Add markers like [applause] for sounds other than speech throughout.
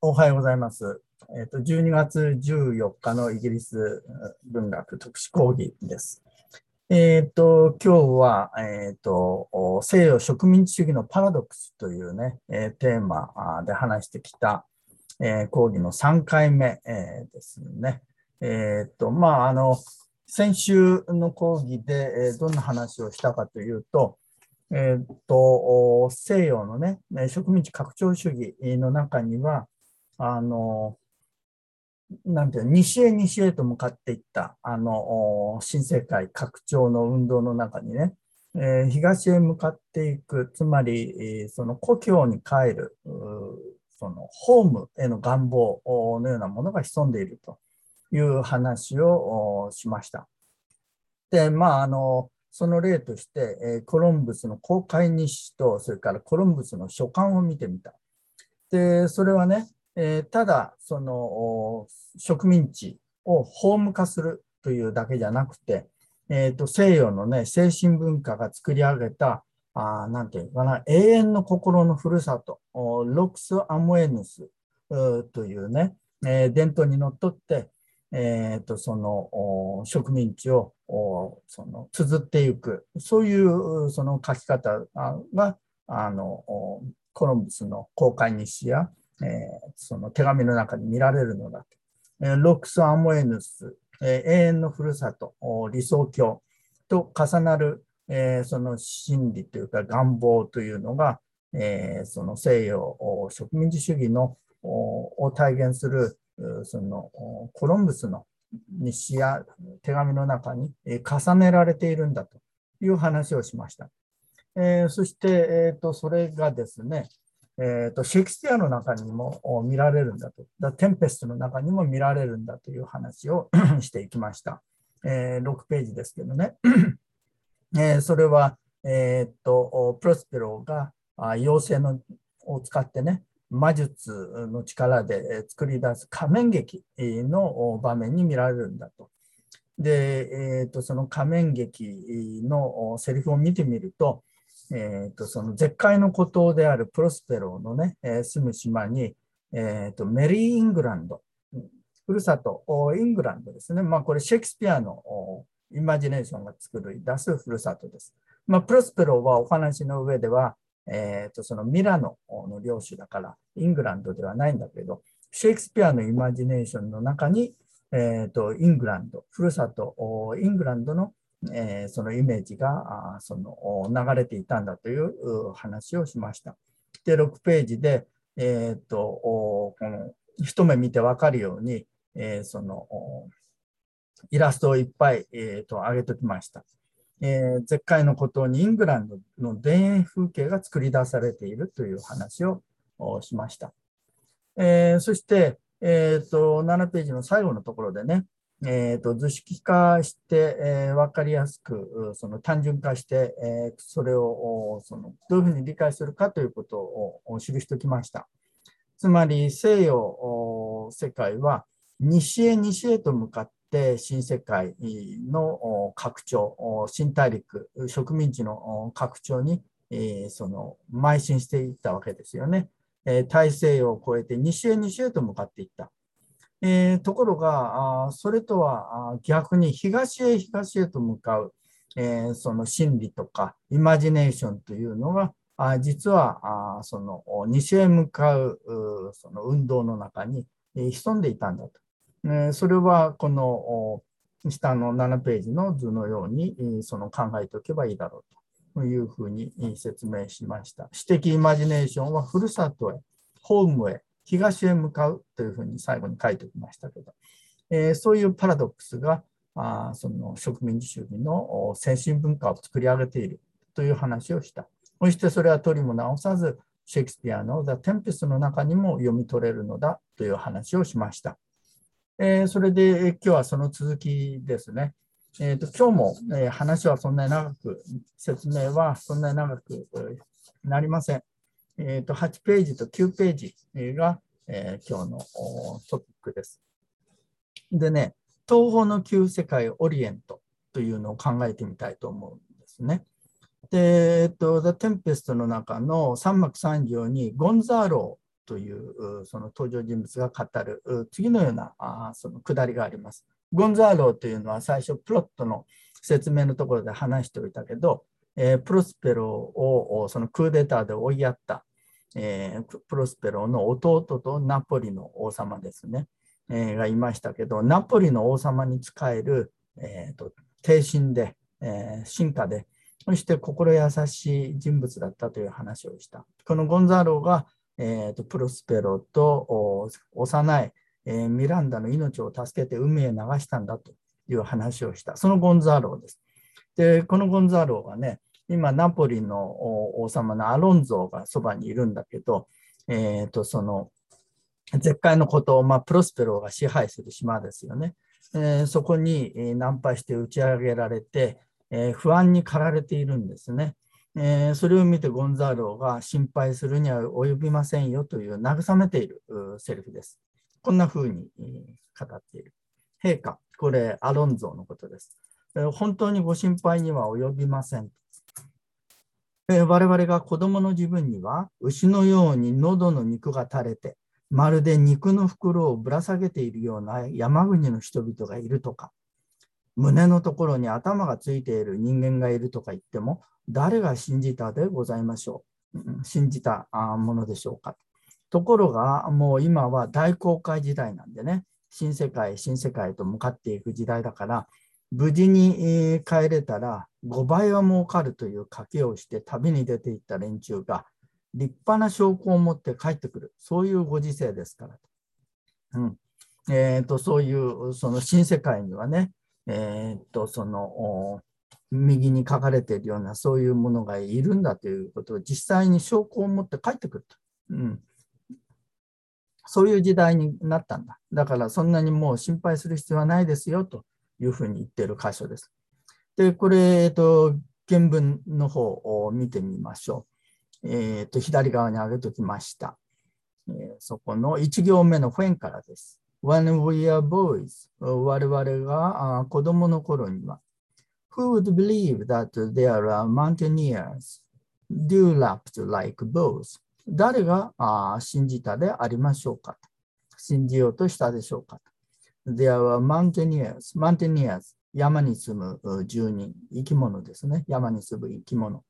おはようございます。えっ、と、12月14日のイギリス文学特殊講義です。えっ、と、今日は、えっ、と、西洋植民地主義のパラドックスというね、えテーマで話してきた、え講義の3回目、えですね。えっ、と、まあ、あの、先週の講義で、えどんな話をしたかというと、えっ、と、西洋のね、植民地拡張主義の中には、あの、なんていう西へ西へと向かっていった、あの、新世界拡張の運動の中にね、えー東へ向かっていく、つまり、その故郷に帰る、そのホームへの願望のようなものが潜んでいるという話をしました。で、まあ、あの、その例として、えコロンブスの公開日誌と、それからコロンブスの書簡を見てみた。で、それはね、えーただ、その植民地をホーム化するというだけじゃなくて、えーと西洋のね、精神文化が作り上げた、あなんていうかな、永遠の心のふるさと、ロクス・アモエヌスというね、えー伝統にのっとって、えーとその植民地をおその綴っていく、そういうその書き方があのコロンブスの公開日誌や、えーその手紙の中に見られるのだと。えーロックス・アモエヌス、えー永遠のふるさと、理想郷と重なる、えーその心理というか願望というのが、えーその西洋植民地主義のを体現するそのコロンブスの日誌や手紙の中に重ねられているんだという話をしました。えーそして、えーと、それがですね、えーと、シェイクスピアの中にも見られるんだと、だテンペストの中にも見られるんだという話を [coughs] していきました。えー6ページですけどね。[coughs] えーそれは、えーと、プロスペロがあ妖精のを使ってね、魔術の力で作り出す仮面劇の場面に見られるんだと。で、えーとその仮面劇のセリフを見てみると、えーとその絶海の孤島であるプロスペロのね、えー住む島に、えーとメリー・イングランド、ふるさと、イングランドですね。まあ、これ、シェイクスピアのイマジネーションが作り出すふるさとです。まあ、プロスペロはお話の上では、えーとそのミラノの領主だから、イングランドではないんだけど、シェイクスピアのイマジネーションの中に、えーとイングランド、ふるさと、イングランドのえーそのイメージがあその流れていたんだという話をしました。で、6ページで、えーとおこの一目見てわかるように、えーそのイラストをいっぱい、えーと上げておきました。えー絶海の孤島にイングランドの田園風景が作り出されているという話をしました。えーそして、えーと7ページの最後のところでね、えーと図式化して、えー分かりやすく、その単純化して、えーそれをそのどういうふうに理解するかということを記しておきました。つまり西洋世界は西へ西へと向かって新世界の拡張、新大陸、植民地の拡張に、えーその邁進していったわけですよね。え大西洋を越えて西へ西へと向かっていった。えーところが、あそれとは逆に東へ東へと向かう、えーその心理とかイマジネーションというのが、あ実はあその西へ向かうその運動の中に、え潜んでいたんだと。えーそれはこの下の7ページの図のように、えその考えておけばいいだろうというふうに説明しました。私的イマジネーションはふるさとへ、ホームへ、東へ向かうというふうに最後に書いておきましたけど、えーそういうパラドックスがあその植民地主義の先進文化を作り上げているという話をした。そしてそれは取りも直さず、シェイクスピアの The Tempest の中にも読み取れるのだという話をしました。えーそれで今日はその続きですね。えーと今日も、えー話はそんなに長く、説明はそんなに長くなりません。えーと8ページと9ページが、えー今日のトピックです。でね、東方の旧世界オリエントというのを考えてみたいと思うんですね。で、えっと、The Tempest の中の3幕3行にゴンザーローというその登場人物が語る次のようなあそのくだりがあります。ゴンザーローというのは最初プロットの説明のところで話しておいたけど、えー、プロスペロをそのクーデターで追いやった、えー、プロスペロの弟とナポリの王様ですね、えー、がいましたけど、ナポリの王様に仕える、えーと、低身で、えー、進化で、そして心優しい人物だったという話をした。このゴンザーロが、えーと、プロスペロと幼い、えー、ミランダの命を助けて海へ流したんだという話をした。そのゴンザーロです。で、このゴンザーロがね、今、ナポリの王様のアロンゾがそばにいるんだけど、えーと、その絶海のことを、まあ、プロスペロが支配する島ですよね。えー、そこにナンパして打ち上げられて、えー、不安に駆られているんですね。えー、それを見てゴンザーロが心配するには及びませんよという慰めているセリフです。こんな風に語っている。陛下、これアロンゾのことです。本当にご心配には及びません。我々が子供の自分には牛のように喉の肉が垂れて、まるで肉の袋をぶら下げているような山国の人々がいるとか、胸のところに頭がついている人間がいるとか言っても、誰が信じたでございましょう。信じたものでしょうか。ところが、もう今は大航海時代なんでね、新世界、新世界と向かっていく時代だから、無事に帰れたら5倍は儲かるという賭けをして旅に出ていった連中が立派な証拠を持って帰ってくる。そういうご時世ですから。うんえーと、そういうその新世界にはね、えーと、その右に書かれているようなそういうものがいるんだということを実際に証拠を持って帰ってくると、うん。そういう時代になったんだ。だからそんなにもう心配する必要はないですよというふうに言っている箇所です。で、これ、えっと、原文の方を見てみましょう。えっと、左側に上げておきました。えー、そこの1行目のフェンからです。When we are boys, 我々が子供の頃には、Who would believe that there are mountaineers dewlaps like bows? 誰が信じたでありましょうか信じようとしたでしょうか There were mountaineers, mountaineers 山に住む住人、生き物ですね。山に住む生き物。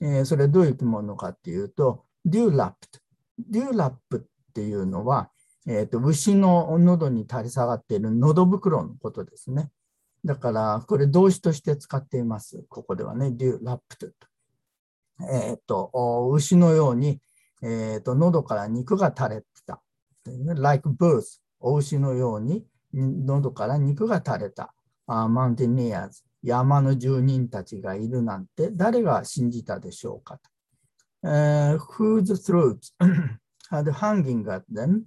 えー、それどういう生き物かっていうと、デューラップ。デューラップっていうのは、えーと、牛の喉に垂れ下がっている喉袋のことですね。だから、これ動詞として使っています。ここではね、デューラップと。えっ、ー、と、牛のように、えーと、喉から肉が垂れてた。like birds、お牛のように喉から肉が垂れた。マウンテニアーズ、山の住人たちがいるなんて誰が信じたでしょうかと。Uh, whose throats had hanging at them?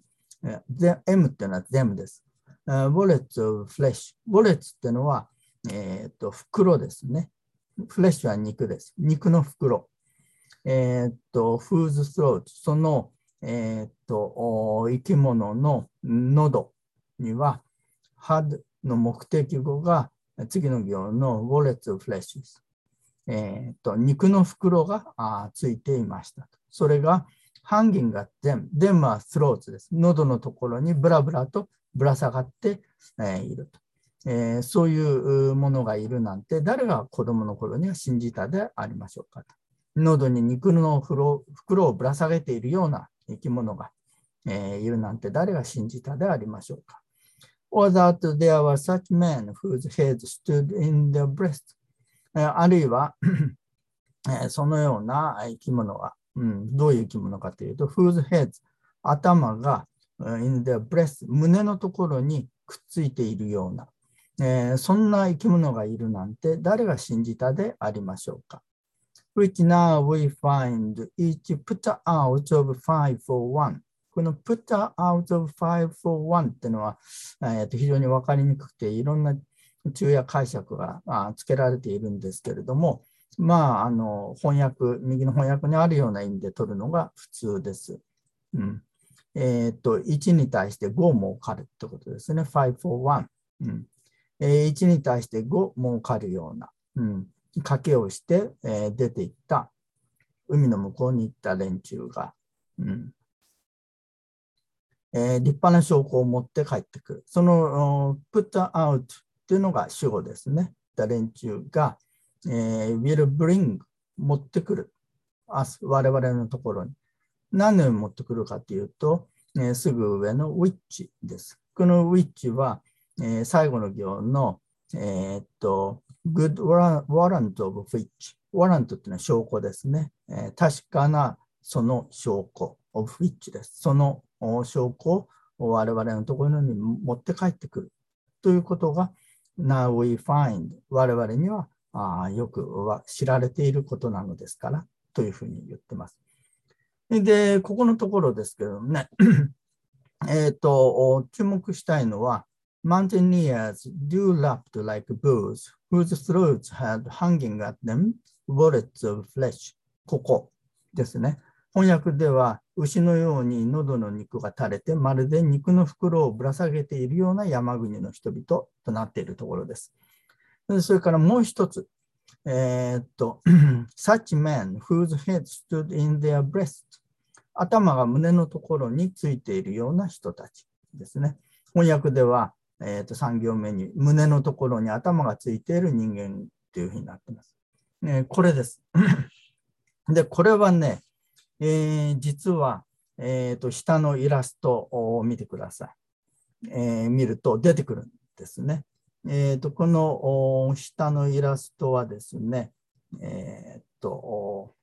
M っていうのは them です。Uh, wallets of flesh。wallets っていうのは、えー、と袋ですね。フレッシュは肉です。肉の袋。えっ、と、whose throat その、えっ、と生き物の喉には had の目的語が次の行の wallets of flesh です。えーと、肉の袋があついていましたそれが hanging at them。them は throats です。喉のところにブラブラとぶら下がって、え、いると、えー、そういうものがいるなんて誰が子供の頃には信じたでありましょうかと。喉に肉の袋をぶら下げているような生き物が、えー、いるなんて誰が信じたでありましょうか。Or that there were such men whose heads stood in their breast あるいはそのような生き物が、うん、どういう生き物かというと、whose heads 頭が in their breast 胸のところにくっついているような、えー、そんな生き物がいるなんて誰が信じたでありましょうか which now we find each put out of five for one この put out of five for one っていうのは、えー、と非常に分かりにくくて、いろんな昼夜解釈がつけられているんですけれども、まあ、あの翻訳、右の翻訳にあるような意味で取るのが普通です。うんえっ、ー、と、1に対して5儲かるってことですね。5 for 1。うんえー、1に対して5儲かるような、うん、賭けをして、えー、出ていった、海の向こうに行った連中が、うん、えー、立派な証拠を持って帰ってくる。その put out っていうのが主語ですね。た連中が、えー、will bring 持ってくる。我々のところに。何を持ってくるかというと、えー、すぐ上の which です。この which は、えー、最後の行の、えー、っと、good warrant of which。warrant っていうのは証拠ですね。えー、確かなその証拠 of which です。その証拠を我々のところに持って帰ってくるということが Now we find 我々にはあよく知られていることなのですからというふうに言ってます。で、ここのところですけどね、[clears throat] えっと、注目したいのは、Mountaineers do lapped like bulls whose throats had hanging at them wallets of flesh ここですね。翻訳では、牛のように喉の肉が垂れて、まるで肉の袋をぶら下げているような山国の人々となっているところです。それからもう一つ、えー、っと、[clears throat] such men whose heads stood in their breast 頭が胸のところについているような人たちですね。翻訳では、えー、っと3行目に胸のところに頭がついている人間というふうになっています。ね、これです。[clears throat] で、これはね、えー、実は、えーと、下のイラストを見てください。えー、見ると出てくるんですね。えーと、この下のイラストはですね、えーと、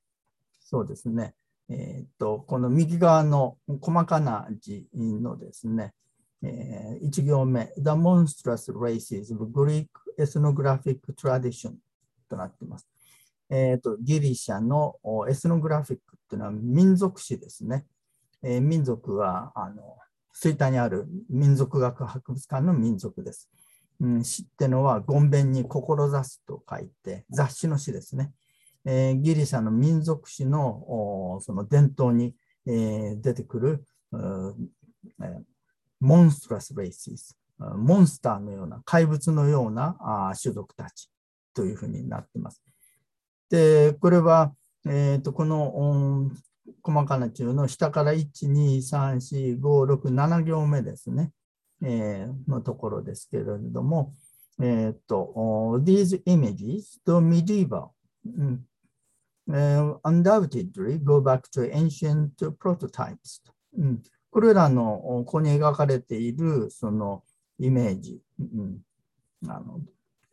そうですね、えーと、この右側の細かな字のですね、えー、1行目、The Monstrous Races of Greek Ethnographic Tradition となっています。えーと、ギリシャのエスノグラフィックっていうのは民族史ですね。えー、民族はあの吹田にある民族学博物館の民族です。うん、詩ってのはごんべんに志すと書いて雑誌の詩ですね。えー、ギリシャの民族史のその伝統に、えー、出てくる、え、モンストラス・レイシス、モンスターのような怪物のようなあ種族たちというふうになっています。で、これは、えーと、この細かな中の下から1、2、3、4、5、6、7行目ですね、えー、のところですけれども、えっ、ー、と、these images, the medieval、うん。えー、undoubtedly go back to ancient prototypes、うん。これらのここに描かれているそのイメージ、うん、あの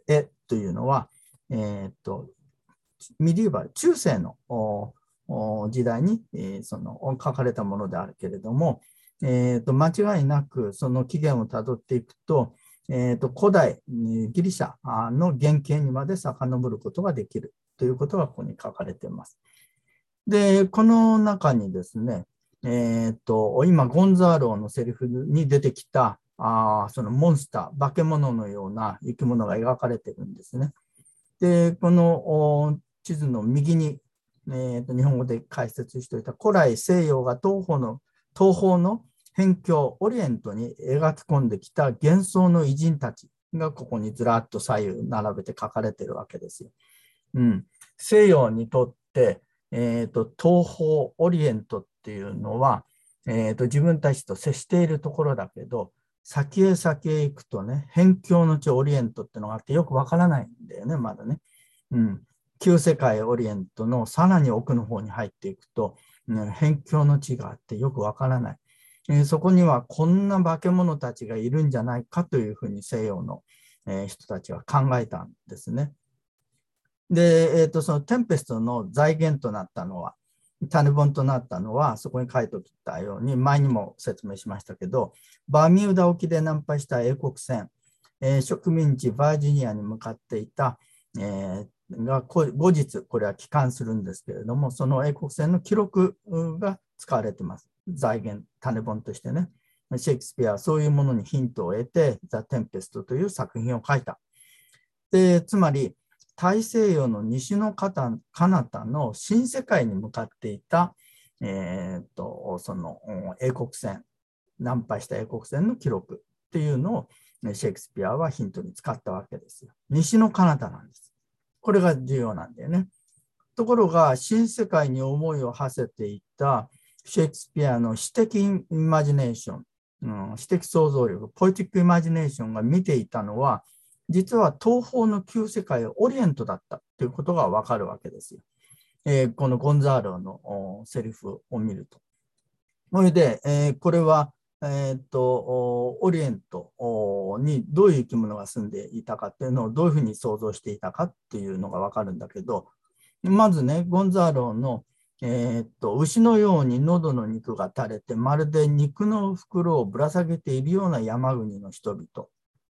絵というのは、えっ、ー、とミディーバル、中世の時代に、え、その書かれたものであるけれども、えーと、間違いなくその起源をたどっていくと、えーと、古代ギリシャの原型にまで遡ることができるということがここに書かれています。で、この中にですね、えーと、今、ゴンザーローのセリフに出てきたあそのモンスター、化け物のような生き物が描かれてるんですね。で、この地図の右に、えー、と日本語で解説しておいた古来西洋が東方の東方の辺境オリエントに描き込んできた幻想の偉人たちがここにずらっと左右並べて書かれてるわけですよ。うん、西洋にとって、えーと、東方オリエントっていうのは、えーと、自分たちと接しているところだけど先へ先へ行くとね辺境の地オリエントっていうのがあってよくわからないんだよねまだね。うん、旧世界オリエントのさらに奥の方に入っていくと、辺境の地があってよくわからない、え、そこにはこんな化け物たちがいるんじゃないかというふうに西洋の、え、人たちは考えたんですね。で、えーと、そのテンペストの財源となったのは、種本となったのは、そこに書いておきたように、前にも説明しましたけど、バーミューダ沖で難破した英国船、えー、植民地バージニアに向かっていた、えー、が後日これは帰還するんですけれども、その英国船の記録が使われてます。財源、種本としてね。シェイクスピアはそういうものにヒントを得て、ザ・テンペストという作品を書いた。でつまり、大西洋の西の彼方の新世界に向かっていた、えーと、その英国船、難破した英国船の記録っていうのをシェイクスピアはヒントに使ったわけですよ。西の彼方なんです。これが重要なんだよね。ところが、新世界に思いを馳せていたシェイクスピアの詩的イマジネーションうん、知的想像力、ポエティックイマジネーションが見ていたのは、実は東方の旧世界、オリエントだったということがわかるわけですよ。えー、このゴンザーロのセリフを見ると。それで、えー、これは、えー、と、オリエントにどういう生き物が住んでいたかっていうのをどういうふうに想像していたかっていうのがわかるんだけど、まずね、ゴンザーロの、えー、と牛のように喉の肉が垂れて、まるで肉の袋をぶら下げているような山国の人々、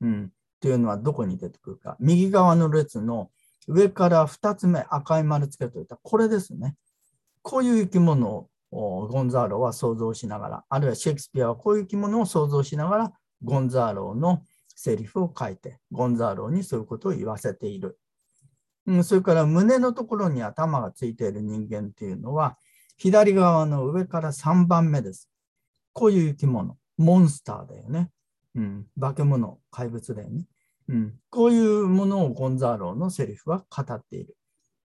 うん、っていうのはどこに出てくるか。右側の列の上から2つ目、赤い丸つけといた、これですね。こういう生き物ゴンザーロは想像しながら、あるいはシェイクスピアはこういう生き物を想像しながら、ゴンザーロのセリフを書いて、ゴンザーロにそういうことを言わせている。うん、それから胸のところに頭がついている人間っていうのは、左側の上から3番目です。こういう生き物、モンスターだよね。うん、化け物、怪物だよね。うん、こういうものをゴンザーロのセリフは語っている。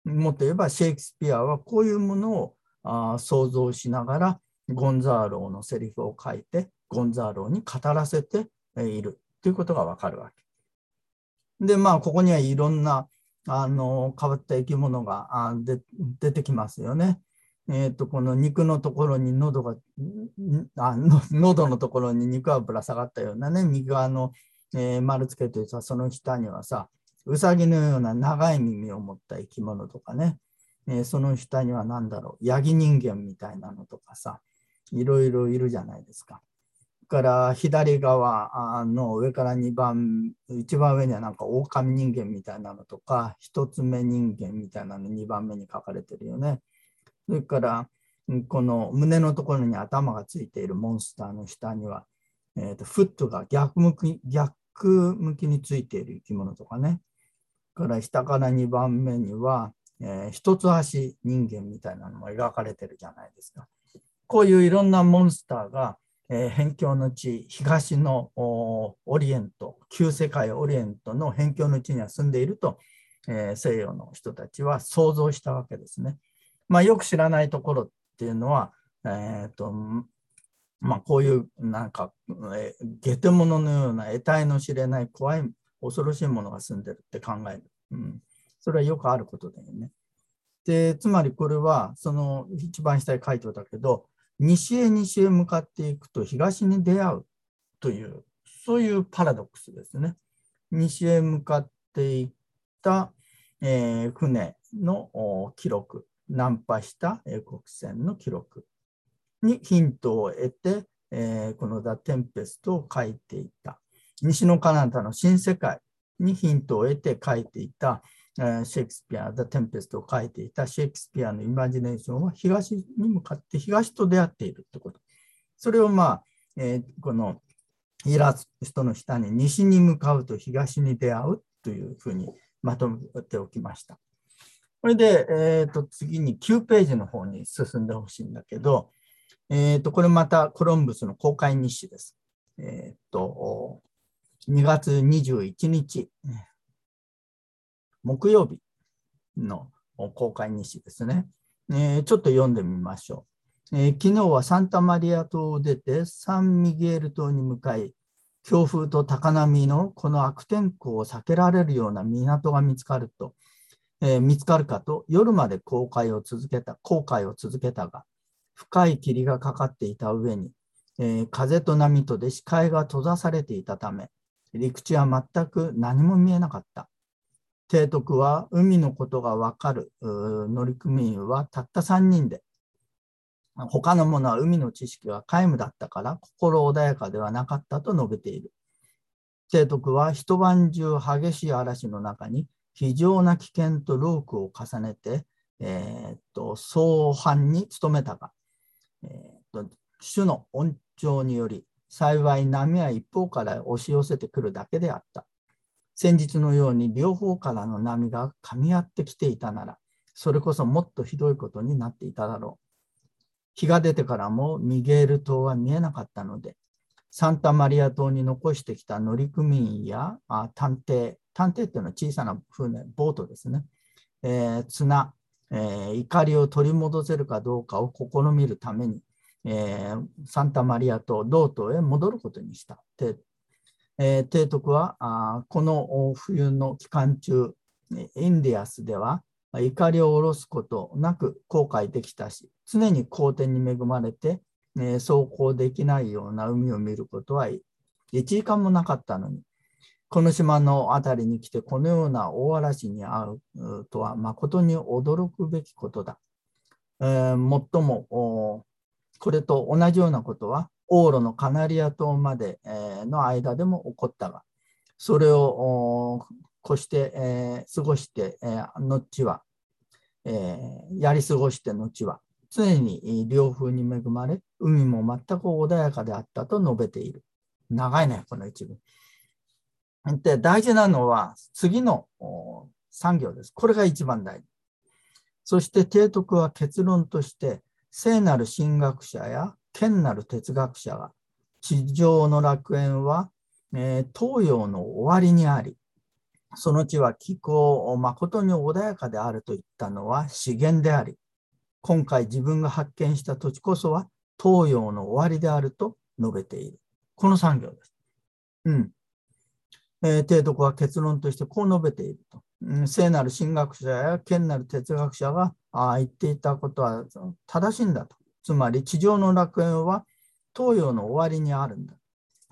もっと言えば、シェイクスピアはこういうものをあ想像しながら、ゴンザーローのセリフを書いて、ゴンザーローに語らせているということがわかるわけ。で、まあ、ここにはいろんなあの変わった生き物が出てきますよね。えーと、この肉のところに喉があの喉のところに肉がぶら下がったようなね右側のえー、丸つけてさ、その下にはさ、うさぎのような長い耳を持った生き物とかね、え、その下には何だろう、ヤギ人間みたいなのとかさ、いろいろいるじゃないですか。から左側の上から2番、一番上にはなんか狼人間みたいなのとか、一つ目人間みたいなの2番目に書かれてるよね。それから、この胸のところに頭がついているモンスターの下には、えーと、フットが逆向き逆向きについている生き物とかね。から下から2番目には、えー、一つ足人間みたいなのも描かれてるじゃないですか。こういういろんなモンスターが、えー、辺境の地、東のオリエント、旧世界オリエントの辺境の地には住んでいると、えー、西洋の人たちは想像したわけですね。まあ、よく知らないところっていうのは、えーとまあ、こういうなんか、えゲテモノのような得体の知れない怖い恐ろしいものが住んでるって考える。うん、それはよくあることだよね。で、つまりこれは、その一番下に書いておたけど、西へ西へ向かっていくと東に出会うという、そういうパラドックスですね。西へ向かっていった、えー、船の記録、ナンパした英国船の記録。にヒントを得て、えー、この The Tempest を書いていた。西の彼方の新世界にヒントを得て書いていた、シェイクスピア、The Tempest を書いていたシェイクスピアのイマジネーションは東に向かって東と出会っているってこと。それをまあ、えー、このイラストの下に西に向かうと東に出会うというふうにまとめておきました。これで、えー、と次に9ページの方に進んでほしいんだけど、え、ー、と、これまたコロンブスの公開日誌です。え、ー、と、2月21日、木曜日の公開日誌ですね。えー、ちょっと読んでみましょう、え昨日はサンタマリア島を出てサンミゲール島に向かい、強風と高波のこの悪天候を避けられるような港が見つかると、えー、見つかるかと夜まで航海を続けた、航海を続けたが、深い霧がかかっていた上に、えー、風と波とで視界が閉ざされていたため、陸地は全く何も見えなかった。提督は海のことがわかる乗組員はたった3人で、他の者は海の知識は皆無だったから心穏やかではなかったと述べている。提督は一晩中激しい嵐の中に非常な危険とロークを重ねて、えー、っと相反に努めたが、えー、主の恩寵により、幸い波は一方から押し寄せてくるだけであった。先日のように両方からの波が噛み合ってきていたなら、それこそもっとひどいことになっていただろう。日が出てからもミゲール島は見えなかったので、サンタマリア島に残してきた乗組員やあ探偵、探偵っていうのは小さな船、ボートですね、えー、綱、えー、怒りを取り戻せるかどうかを試みるために、えー、サンタマリアと道東へ戻ることにした。でえー、提督はあこの冬の期間中、インディアスでは怒りを下ろすことなく航海できたし、常に好天に恵まれて、え、走行できないような海を見ることは1時間もなかったのに、この島の辺りに来てこのような大嵐に遭うとは誠に驚くべきことだ。えー、もっとも、これと同じようなことは、往路のカナリア島までの間でも起こったが、それを越して、え、過ごして、え、後は、え、やり過ごして後は、常に両風に恵まれ、海も全く穏やかであったと述べている。長いね、この一文。で、大事なのは次の産業です。これが一番大事。そして提督は結論として、聖なる神学者や賢なる哲学者が、地上の楽園は、えー、東洋の終わりにあり、その地は気候を誠に穏やかであると言ったのは資源であり、今回自分が発見した土地こそは東洋の終わりであると述べている。この産業です。うん。えー、提督は結論としてこう述べていると。うん、聖なる神学者や賢なる哲学者があ言っていたことは正しいんだと。つまり地上の楽園は東洋の終わりにあるんだ。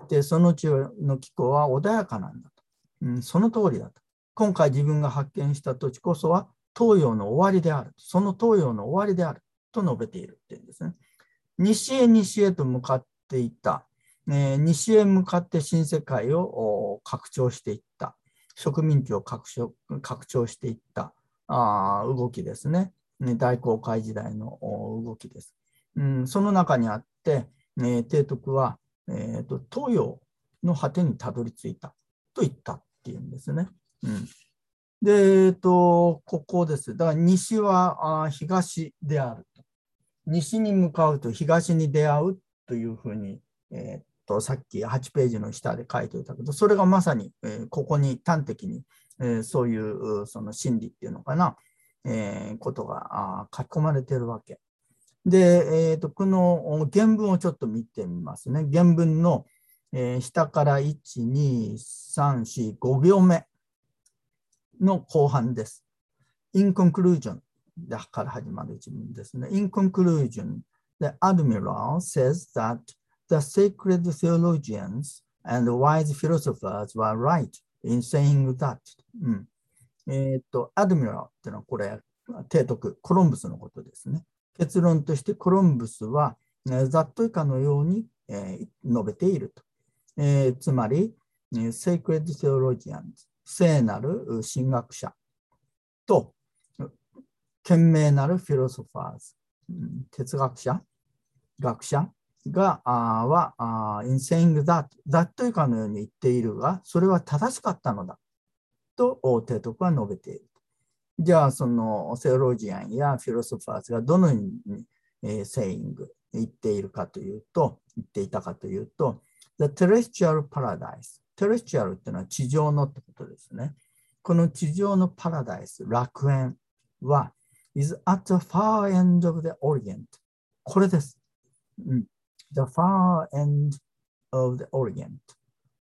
で、その地の気候は穏やかなんだと。うん、その通りだと。今回自分が発見した土地こそは東洋の終わりである。その東洋の終わりであると述べているっていうんですね。西へ西へと向かっていった。えー、西へ向かって新世界を拡張していった。植民地を拡張拡張していったあ動きですね。大航海時代の動きです。うん、その中にあって、えー、提督は、えーと、東洋の果てにたどり着いたと言ったっていうんですね。うん、で、えーと、ここです。だから西はあ東であると。西に向かうと東に出会うというふうに、えーと、さっき8ページの下で書いておいたけど、それがまさに、えー、ここに端的に、えー、そういうその心理っていうのかな、えー、ことが書き込まれているわけ。で、えーと、この原文をちょっと見てみますね。原文の、えー、下から1、2、3、4、5行目の後半です。in conclusion だから始まる一文ですね。in conclusion, the admiral says that the sacred theologians and wise philosophers were right in saying that、うん、えっ、と、 Admiral っていうのはこれ、提督、コロンブスのことですね。結論としてコロンブスは、ざっと以下のように、述べていると。えー、つまり、 sacred theologians、聖なる神学者と、賢明なるフィロソファーズ、哲学者、学者が、あは、あ in saying that, that というかのように言っているが、それは正しかったのだと提督は述べている。じゃあ、そのセオロジアンやフィロソファーズがどのように、えー、セイング、言っているかというと、言っていたかというと、The terrestrial paradise。terrestrial っていうのは地上のってことですね。この地上のパラダイス、楽園は、is at the far end of the Orient。これです。うん、the far end of the Orient。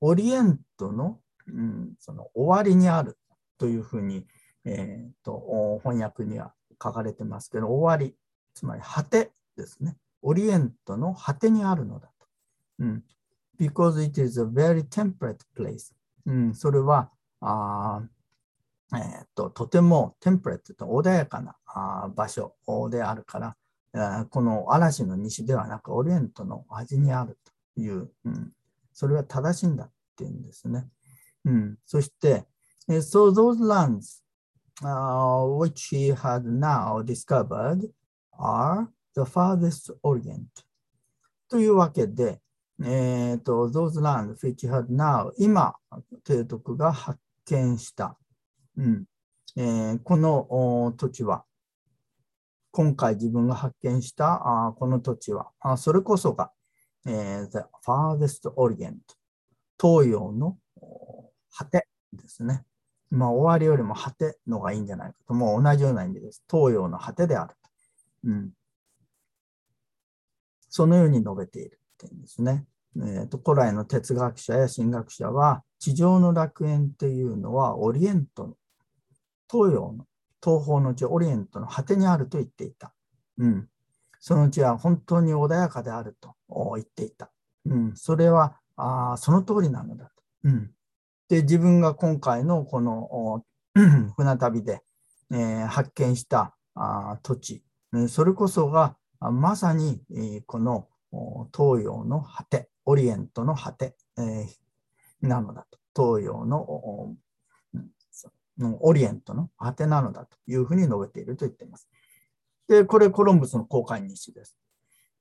オリエントの,、うん、その終わりにあるというふうに、えーと、翻訳には書かれてますけど、終わり、つまり果てですね。オリエントの果てにあるのだと。うん、because it is a very temperate place、うん、それはあ、えーと、とてもテンプレットと穏やかなあ場所であるから、え、この嵐の西ではなくオリエントの端にあるという、うん、それは正しいんだっていうんですね。うん、そして、so those lands、uh, which he had now discovered are the farthest orient というわけで、えーと、those lands which had now 今、提督が発見した、うんえー、この土地は、今回自分が発見したあこの土地は、あそれこそが、えー、the farthest orient 東洋の果てですね。まあ、終わりよりも果てのがいいんじゃないかと、もう同じような意味です。東洋の果てである。うん、そのように述べているっていうんですね。えーと、古来の哲学者や神学者は、地上の楽園っていうのはオリエントの、東洋の、東方のうちオリエントの果てにあると言っていた。うん。そのうちは本当に穏やかであると言っていた。うん。それは、あその通りなのだと。うん。で、自分が今回のこの [clears throat] 船旅で、えー、発見したあ土地、それこそがまさに、えー、この東洋の果て、オリエントの果て、えー、なのだと。東洋のオリエントの果てなのだというふうに述べていると言っています。で、これコロンブスの公開日誌です。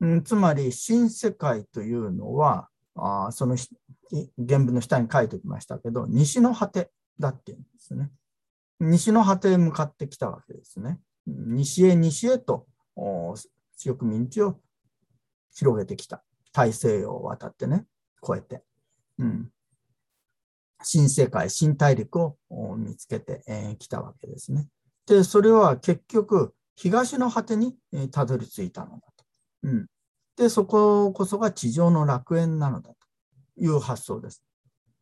うん、つまり、新世界というのは、あその原文の下に書いておきましたけど、西の果てだっていうんですね。西の果てへ向かってきたわけですね。西へ西へと植民地を広げてきた。大西洋を渡ってね、越えて。うん、新世界、新大陸を見つけてき、えー、たわけですね。で、それは結局、東の果てにたどり着いたのだと。うん、で、そここそが地上の楽園なのだという発想です。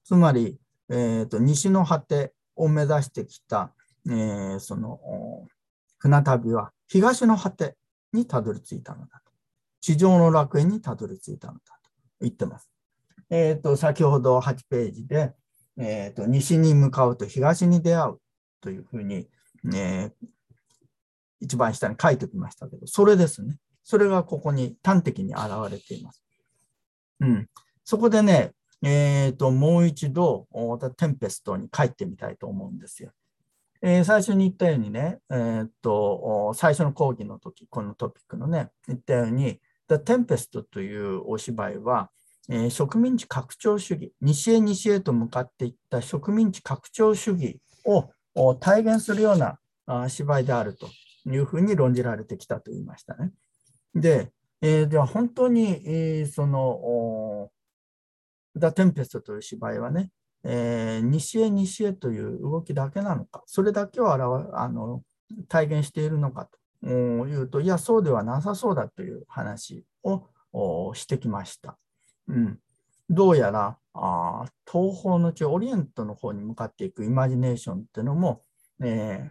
つまり、えーと、西の果てを目指してきた、えー、その船旅は東の果てにたどり着いたのだと。地上の楽園にたどり着いたのだと言ってます。えーと、先ほど8ページで、えーと、西に向かうと東に出会うというふうに、えー、一番下に書いておきましたけど、それですね。それがここに端的に現れています。うん、そこでね、えーと、もう一度、テンペストに帰ってみたいと思うんですよ。えー、最初に言ったようにね、えーと、最初の講義の時、このトピックのね、言ったように、The Tempest というお芝居は、えー、植民地拡張主義、西へ西へと向かっていった植民地拡張主義を体現するようなあ芝居であるというふうに論じられてきたと言いましたね。で、えー、では本当に、えー、その、ダ・テンペストという芝居はね、えー、西へ西へという動きだけなのか、それだけを表あの体現しているのかというと、いや、そうではなさそうだという話をしてきました。うん、どうやらあ東方の地、オリエントの方に向かっていくイマジネーションっていうのも、えー、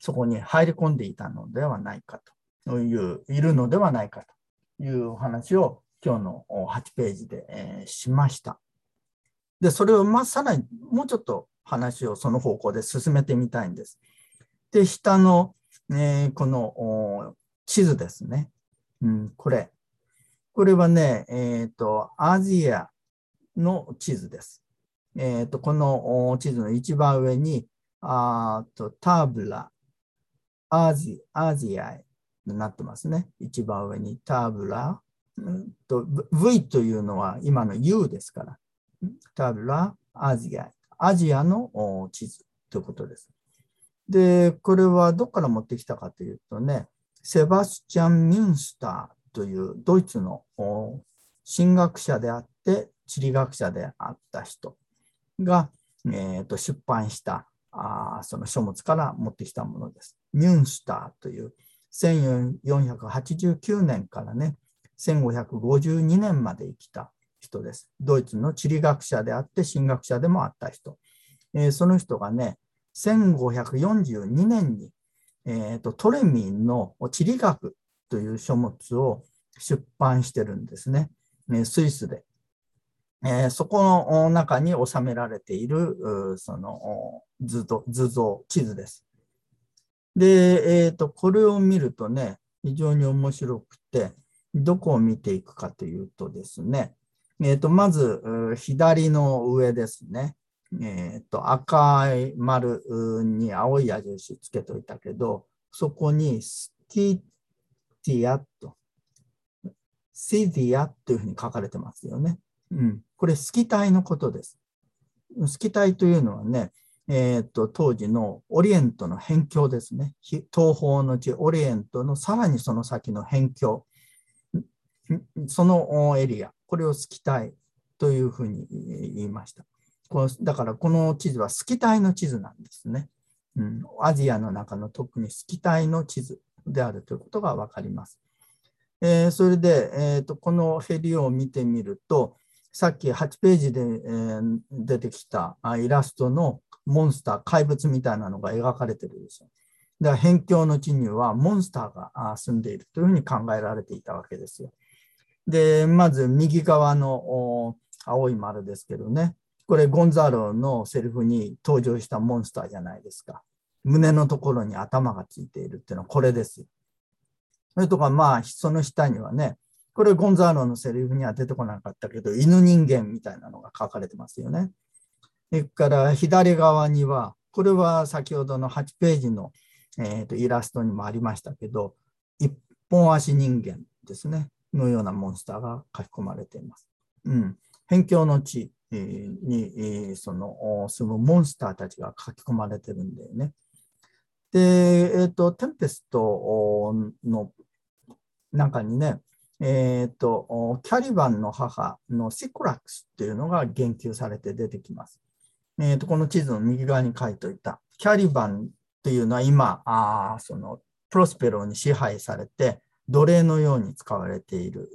そこに入り込んでいたのではないかとと。いう、いるのではないかというお話を今日の8ページで、えー、しました。で、それをまあさらにもうちょっと話をその方向で進めてみたいんです。で、下の、えー、この地図ですね。うん、これ。これはね、えっ、ー、と、アジアの地図です。えっ、ー、と、この地図の一番上に、あとタブラ、アジアジアなってますね。一番上にタブラ。と v というのは今の U ですから。タブラ、アジア。アジアの地図ということです。で、これはどこから持ってきたかというとね、セバスチャン・ミュンスターというドイツの神学者であって地理学者であった人が、えー、と出版したあその書物から持ってきたものです。ミュンスターという1489年からね、1552年まで生きた人です。ドイツの地理学者であって神学者でもあった人。えー、その人がね、1542年に、えーと、トレミンの地理学という書物を出版してるんですね。ねスイスで。えー、そこの中に収められているその図像、地図です。で、えーと、これを見るとね、非常に面白くて、どこを見ていくかというとですね、えーと、まず左の上ですね、えーと、赤い丸に青い矢印つけといたけど、そこにスキティアと、シディアというふうに書かれてますよね。うん、これ、スキタイのことです。スキタイというのはね、えーと、当時のオリエントの辺境ですね。東方の地、オリエントのさらにその先の辺境、そのエリア、これをスキタイというふうに言いました。こだからこの地図はスキタイの地図なんですね、うん。アジアの中の特にスキタイの地図であるということがわかります。えー、それで、えーと、このヘリを見てみると、さっき8ページで、えー、出てきたイラストのモンスター、怪物みたいなのが描かれてるんでしょ。だから辺境の地にはモンスターが住んでいるというふうに考えられていたわけですよ。で、まず右側の青い丸ですけどね、これゴンザーロのセリフに登場したモンスターじゃないですか。胸のところに頭がついているっていうのはこれですよそれとか、まあ、その下にはね、これゴンザーロのセリフには出てこなかったけど、犬人間みたいなのが書かれてますよね。それから左側には、これは先ほどの8ページの、えー、とイラストにもありましたけど、一本足人間ですね、のようなモンスターが書き込まれています。うん、辺境の地にその住むモンスターたちが書き込まれてるんだよね。で、えっ、ー、と、テンペストの中にね、えっ、ー、と、キャリバンの母のシクラックスっていうのが言及されて出てきます。えっ、と、この地図の右側に書いておいた、キャリバンっていうのは今、あそのプロスペロに支配されて、奴隷のように使われている、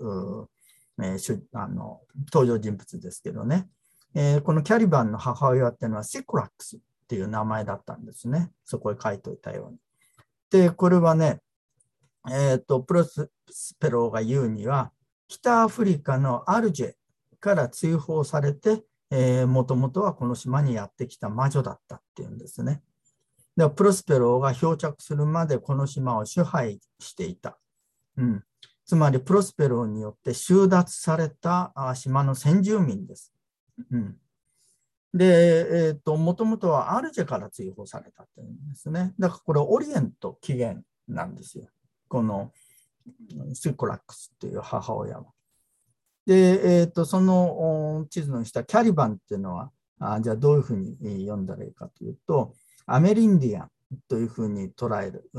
えー、あの登場人物ですけどね、えー、このキャリバンの母親っていうのはシクラックスっていう名前だったんですね。そこへ書いておいたように。で、これはね、え、ー、と、プロスペロが言うには、北アフリカのアルジェから追放されて、もともとはこの島にやってきた魔女だったっていうんですね。でプロスペローが漂着するまでこの島を支配していた。うん、つまりプロスペローによって収奪された島の先住民です。うん、で、えーと、もともとはアルジェから追放されたっていうんですね。だからこれオリエント起源なんですよ。このシコラックスっていう母親は。で、えーと、その地図の下、キャリバンっていうのは、あじゃあどういうふうに読んだらいいかというと、アメリンディアンというふうに捉える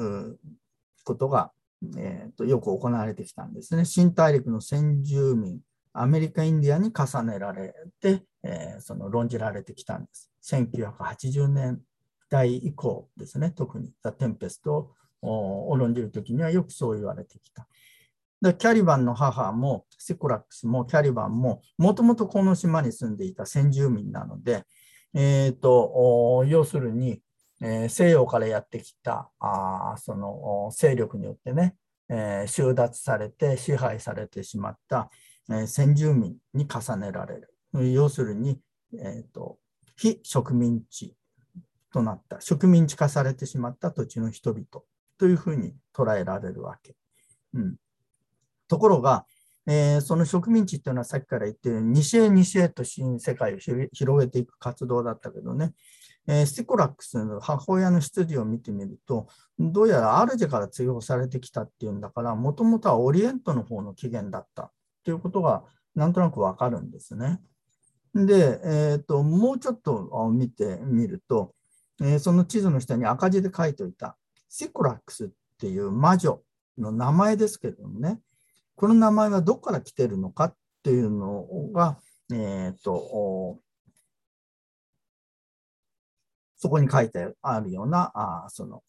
ことが、えーとよく行われてきたんですね。新大陸の先住民、アメリカ・インディアンに重ねられて、えー、その論じられてきたんです。1980年代以降ですね、特にザ・テンペストを論じるときにはよくそう言われてきた。でキャリバンの母もセコラックスもキャリバンももともとこの島に住んでいた先住民なので、えーと、要するに、えー、西洋からやってきたあその勢力によってね、えー、収奪されて支配されてしまった、え先住民に重ねられる。要するに、えーと、非植民地となった、植民地化されてしまった土地の人々というふうに捉えられるわけ。うん、ところが、えー、その植民地っていうのはさっきから言ってる西へ西へと新世界を広げていく活動だったけどね、えー、スコラックスの母親の出自を見てみると、どうやらアルジェから追放されてきたっていうんだから、もともとはオリエントの方の起源だったっていうことがなんとなくわかるんですね。で、えーと、もうちょっと見てみると、えー、その地図の下に赤字で書いておいたシクラックスっていう魔女の名前ですけどもね、この名前はどこから来てるのかっていうのが、えーと、そこに書いてあるようなあその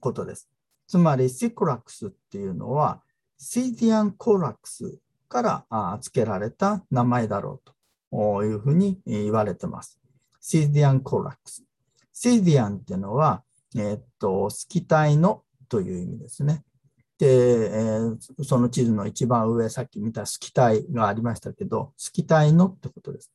ことです。つまり、シクラックスっていうのは、シーディアンコラックスからあ付けられた名前だろうというふうに言われてます。シーディアンコラックス。シーディアンっていうのは、えー、っと、スキタイのという意味ですね。で、えー、その地図の一番上、さっき見たスキタイがありましたけど、スキタイのってことです。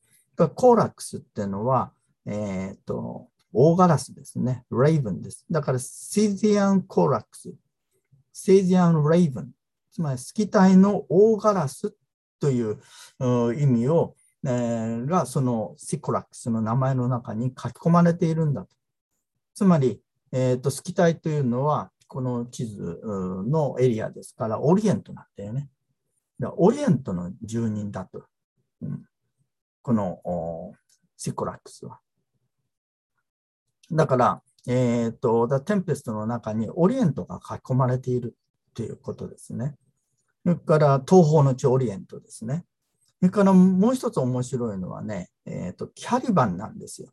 コーラックスっていうのは、えー、と、大ガラスですね。レイブンです。だから、シーディアンコーラックス。シーディアンレイブンつまりスキ体の大ガラスという意味を、えー、がそのシコラックスの名前の中に書き込まれているんだと。つまり、えーと、スキ体というのはこの地図のエリアですからオリエントなんだよね。オリエントの住人だと。うん、このシコラックスは。だから、えっ、ー、と、テンペストの中にオリエントが書き込まれているということですね。それから東方の地オリエントですね。それからもう一つ面白いのはね、えーと、キャリバンなんですよ。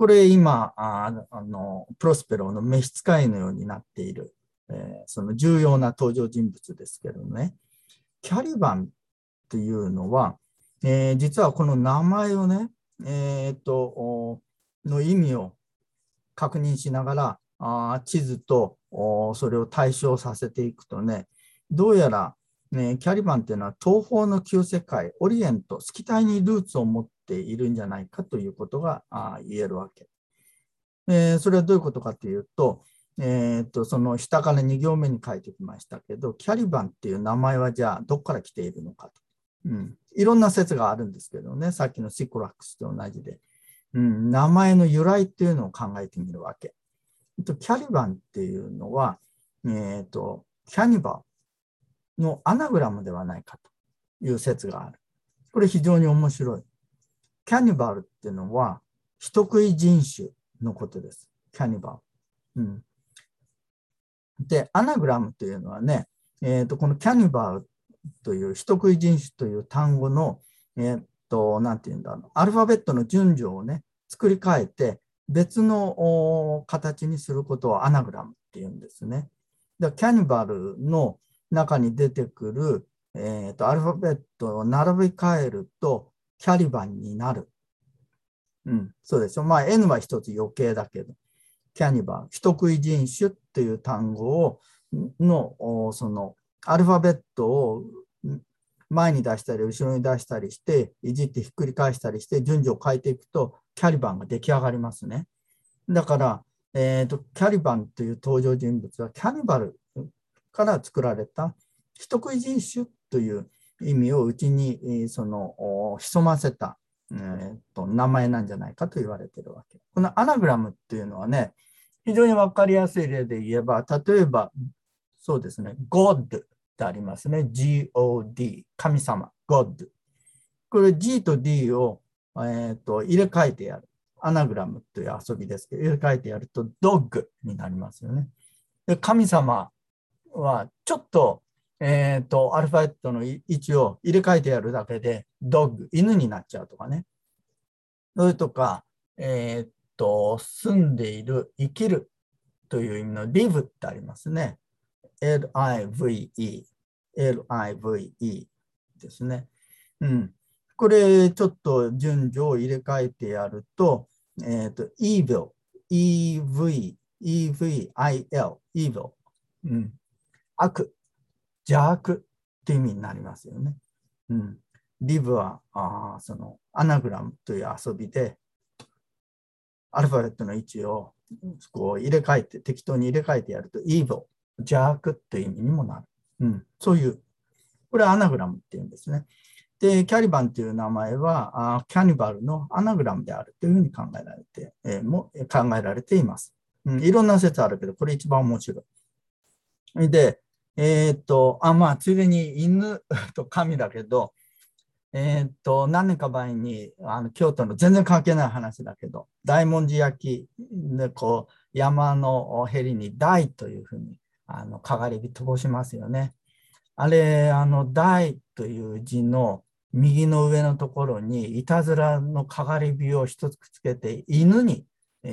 これ今あの、プロスペロの召使いのようになっている、えー、その重要な登場人物ですけどね、キャリバンっていうのは、えー、実はこの名前をね、えー、っと、の意味を確認しながら、あ地図とそれを対象させていくとね、どうやら、ね、キャリバンっていうのは東方の旧世界、オリエント、スキタイにルーツを持っているんじゃないかということが言えるわけ。え、それはどういうことかというと、えー、とその下から2行目に書いてきましたけど、キャリバンっていう名前はじゃあどこから来ているのかと。うん、いろんな説があるんですけどね、さっきのシクラックスと同じで、うん、名前の由来っていうのを考えてみるわけ。キャリバンっていうのは、えーと、キャニバのアナグラムではないかという説がある。これ非常に面白い。キャニバルっていうのは人食い人種のことです。キャニバル。うん、で、アナグラムというのはね、えーと、このキャニバルという人食い人種という単語の、えーと、なんていうんだろう、アルファベットの順序をね、作り変えて、別の形にすることをアナグラムっていうんですね。でキャニバルの中に出てくる、えーと、アルファベットを並び替えるとキャリバンになる。うん、そうでしょ。まあ N は一つ余計だけど、キャニバル、人食い人種っていう単語をのそのアルファベットを前に出したり後ろに出したりしていじってひっくり返したりして順序を変えていくとキャリバンが出来上がりますね。だから、えーと、キャリバンという登場人物はキャニバルから作られた人食い人種という意味をうちにその潜ませた、えーと、名前なんじゃないかと言われてるわけ。このアナグラムっていうのはね、非常に分かりやすい例で言えば、例えば、そうですね、God ってありますね。God、神様、God。これ G と D を、えーと、入れ替えてやる。アナグラムという遊びですけど、入れ替えてやるとドッグになりますよね。で神様はちょっと,、えーと、アルファベットの位置を入れ替えてやるだけでドッグ、犬になっちゃうとかね。それとか、えっ、ー、と、住んでいる、生きるという意味の live ってありますね。live, live ですね。うん。これ、ちょっと順序を入れ替えてやると、えっ、ー、と、evil, ev, evil, evil、うん。悪、邪悪って意味になりますよね。うん。live は、あその、アナグラムという遊びで、アルファベットの位置をこう入れ替えて、適当に入れ替えてやると、evil、邪悪っていう意味にもなる。うん、そういう、これはアナグラムっていうんですね。で、キャリバンという名前は、あキャニバルのアナグラムであるというふうに考えられて、えー、も考えられています、うん。いろんな説あるけど、これ一番面白い。で、えー、っと、あ、まあ、ついでに犬 [laughs] と神だけど、えー、っと、何年か前に、あの、京都の全然関係ない話だけど、大文字焼きで、こう、山のへりに大というふうに、あの、かがり火通しますよね。あれ、あの、大という字の右の上のところに、いたずらのかがり火を一つくっつけて、犬に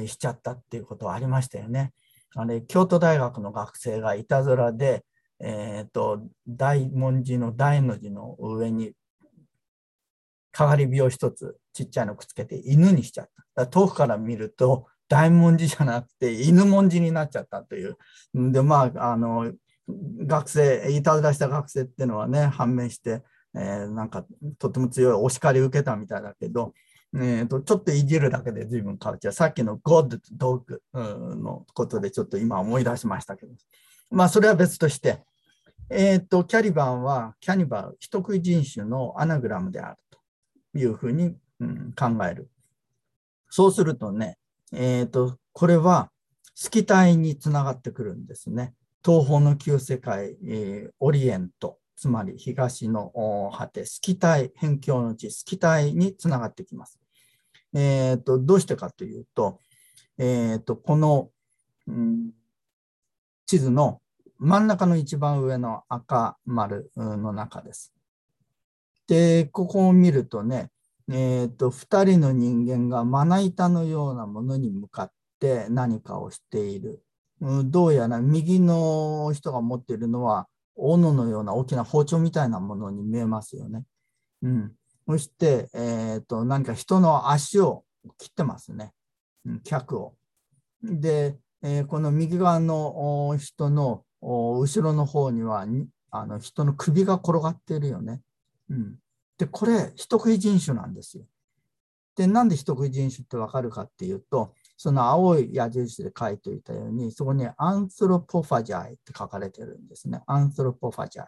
しちゃったっていうことはありましたよね。あれ、京都大学の学生がいたずらで、え、ー、と、大文字の大の字の上にかがり火を一つちっちゃいのくっつけて犬にしちゃった。だ遠くから見ると大文字じゃなくて犬文字になっちゃったという。で、まあ、あの、学生、いたずらした学生っていうのはね、判明して、えー、なんかとても強いお叱り受けたみたいだけど、えーと、ちょっといじるだけで随分変わっちゃう。さっきの God と Dog のことでちょっと今思い出しましたけど。まあ、それは別として、えっ、ー、と、キャリバンはキャニバル、人食い人種のアナグラムであると。いうふうに、うん、考える。そうするとね、えっ、ー、と、これは、スキタイにつながってくるんですね。東方の旧世界、えー、オリエント、つまり東の果て、スキタイ、辺境の地、スキタイにつながってきます。えっ、ー、と、どうしてかというと、えっ、ー、と、この、うん、地図の真ん中の一番上の赤丸の中です。で、ここを見るとね、えーと、2人の人間がまな板のようなものに向かって何かをしているどうやら右の人が持っているのは、斧のような大きな包丁みたいなものに見えますよね。うん、そして、えーと、何か人の足を切ってますね、うん、脚を。で、えー、この右側の人の後ろの方にはあの人の首が転がっているよね。うん、で、これ、人食い人種なんですよ。で、なんで人食い人種ってわかるかっていうと、その青い矢印で書いておいたように、そこにアンスロポファジャイって書かれてるんですね。アンスロポファジャイ。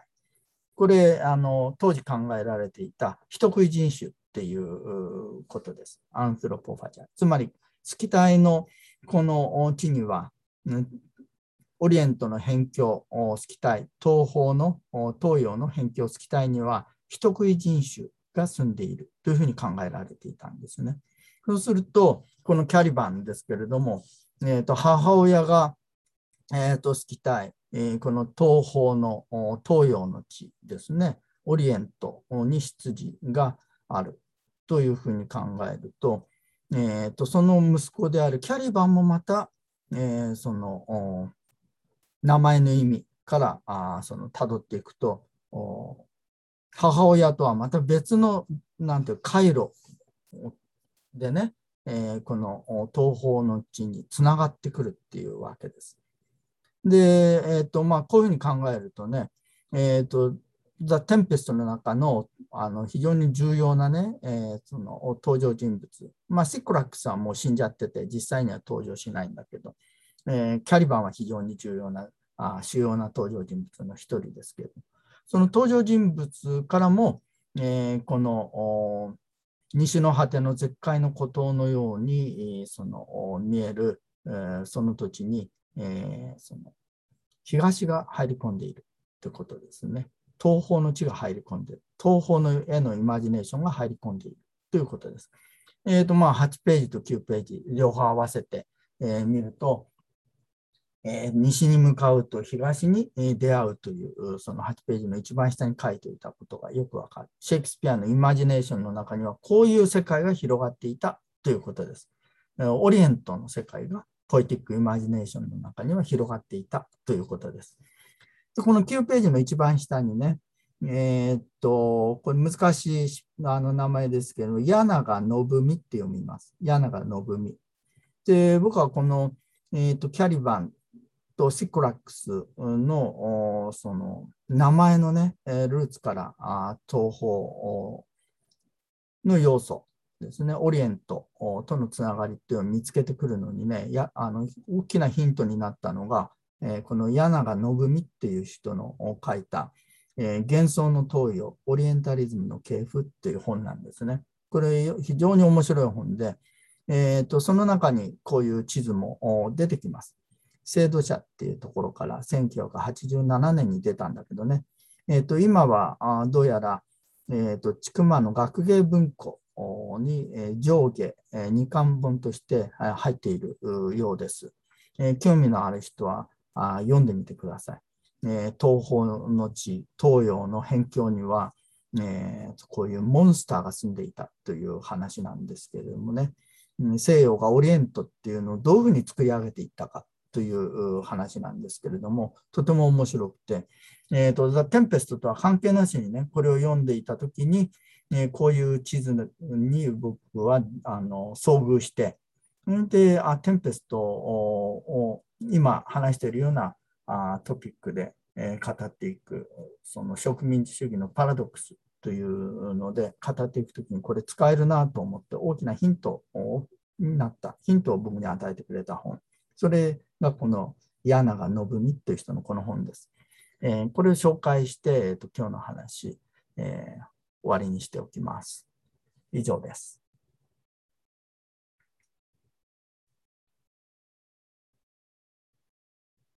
これ、あの、当時考えられていた人食い人種っていうことです。アンスロポファジャイ。つまり、スキタイのこの地には、オリエントの辺境、スキタイ、東方の、東洋の辺境スキタイには、人食い人種が住んでいるというふうに考えられていたんですね。そうすると、このキャリバンですけれども、えー、と母親が、えー、とスキタイ、えー、この東方の東洋の地ですね、オリエントに出自があるというふうに考えると、えー、とその息子であるキャリバンもまた、えー、その名前の意味からあその辿っていくと、母親とはまた別の、なんていう回路でね、えー、この東方の地につながってくるっていうわけです。で、えーとまあ、こういうふうに考えるとね、えーと、ザ・テンペストの中のあの非常に重要なね、えー、その登場人物、まあ、シクラックスはもう死んじゃってて、実際には登場しないんだけど、えー、キャリバンは非常に重要な、あ主要な登場人物の一人ですけど、その登場人物からも、えー、この西の果ての絶海の孤島のように、その見える、えー、その土地に、えー、その東が入り込んでいるということですね。東方の地が入り込んでいる。東方の絵のイマジネーションが入り込んでいるということです。えーとまあ、8ページと9ページ、両方合わせて、えー、見ると、えー、西に向かうと東に出会うという、その8ページの一番下に書いていたことがよくわかる。シェイクスピアのイマジネーションの中にはこういう世界が広がっていたということです。オリエントの世界がポエティックイマジネーションの中には広がっていたということです。この9ページの一番下にね、えー、っと、これ難しいあの名前ですけど、柳が信美って読みます。柳が信美。で、僕はこの、えー、っとキャリバンとシクラックスのその名前のね、ルーツからあ東方の要素ですね、オリエントとのつながりっていうのを見つけてくるのにね、やあの大きなヒントになったのが、えこの柳が信美っていう人の書いた、え幻想の東洋、オリエンタリズムの系譜っていう本なんですね。これ非常に面白い本で、えーとその中にこういう地図も出てきます。制度者っていうところから1987年に出たんだけどね、えー、と今はあどうやら、えー、と千曲の学芸文庫に、え上下、え2巻本として入っているようです。え興味のある人はあ読んでみてください。え東方の地、東洋の辺境には、えー、こういうモンスターが住んでいたという話なんですけれどもね、西洋がオリエントっていうのをどういうふうに作り上げていったかという話なんですけれども、とても面白くて、えーと、ザ・テンペストとは関係なしにね、これを読んでいたときに、えー、こういう地図に僕はあの遭遇して、であ、テンペストを今話しているようなあトピックで、えー、語っていく、その植民地主義のパラドックスというので語っていくときにこれ使えるなと思って大きなヒントになった、ヒントを僕に与えてくれた本。それがこの柳長信美という人のこの本です。えー、これを紹介して、えーと、今日の話、えー、終わりにしておきます。以上です。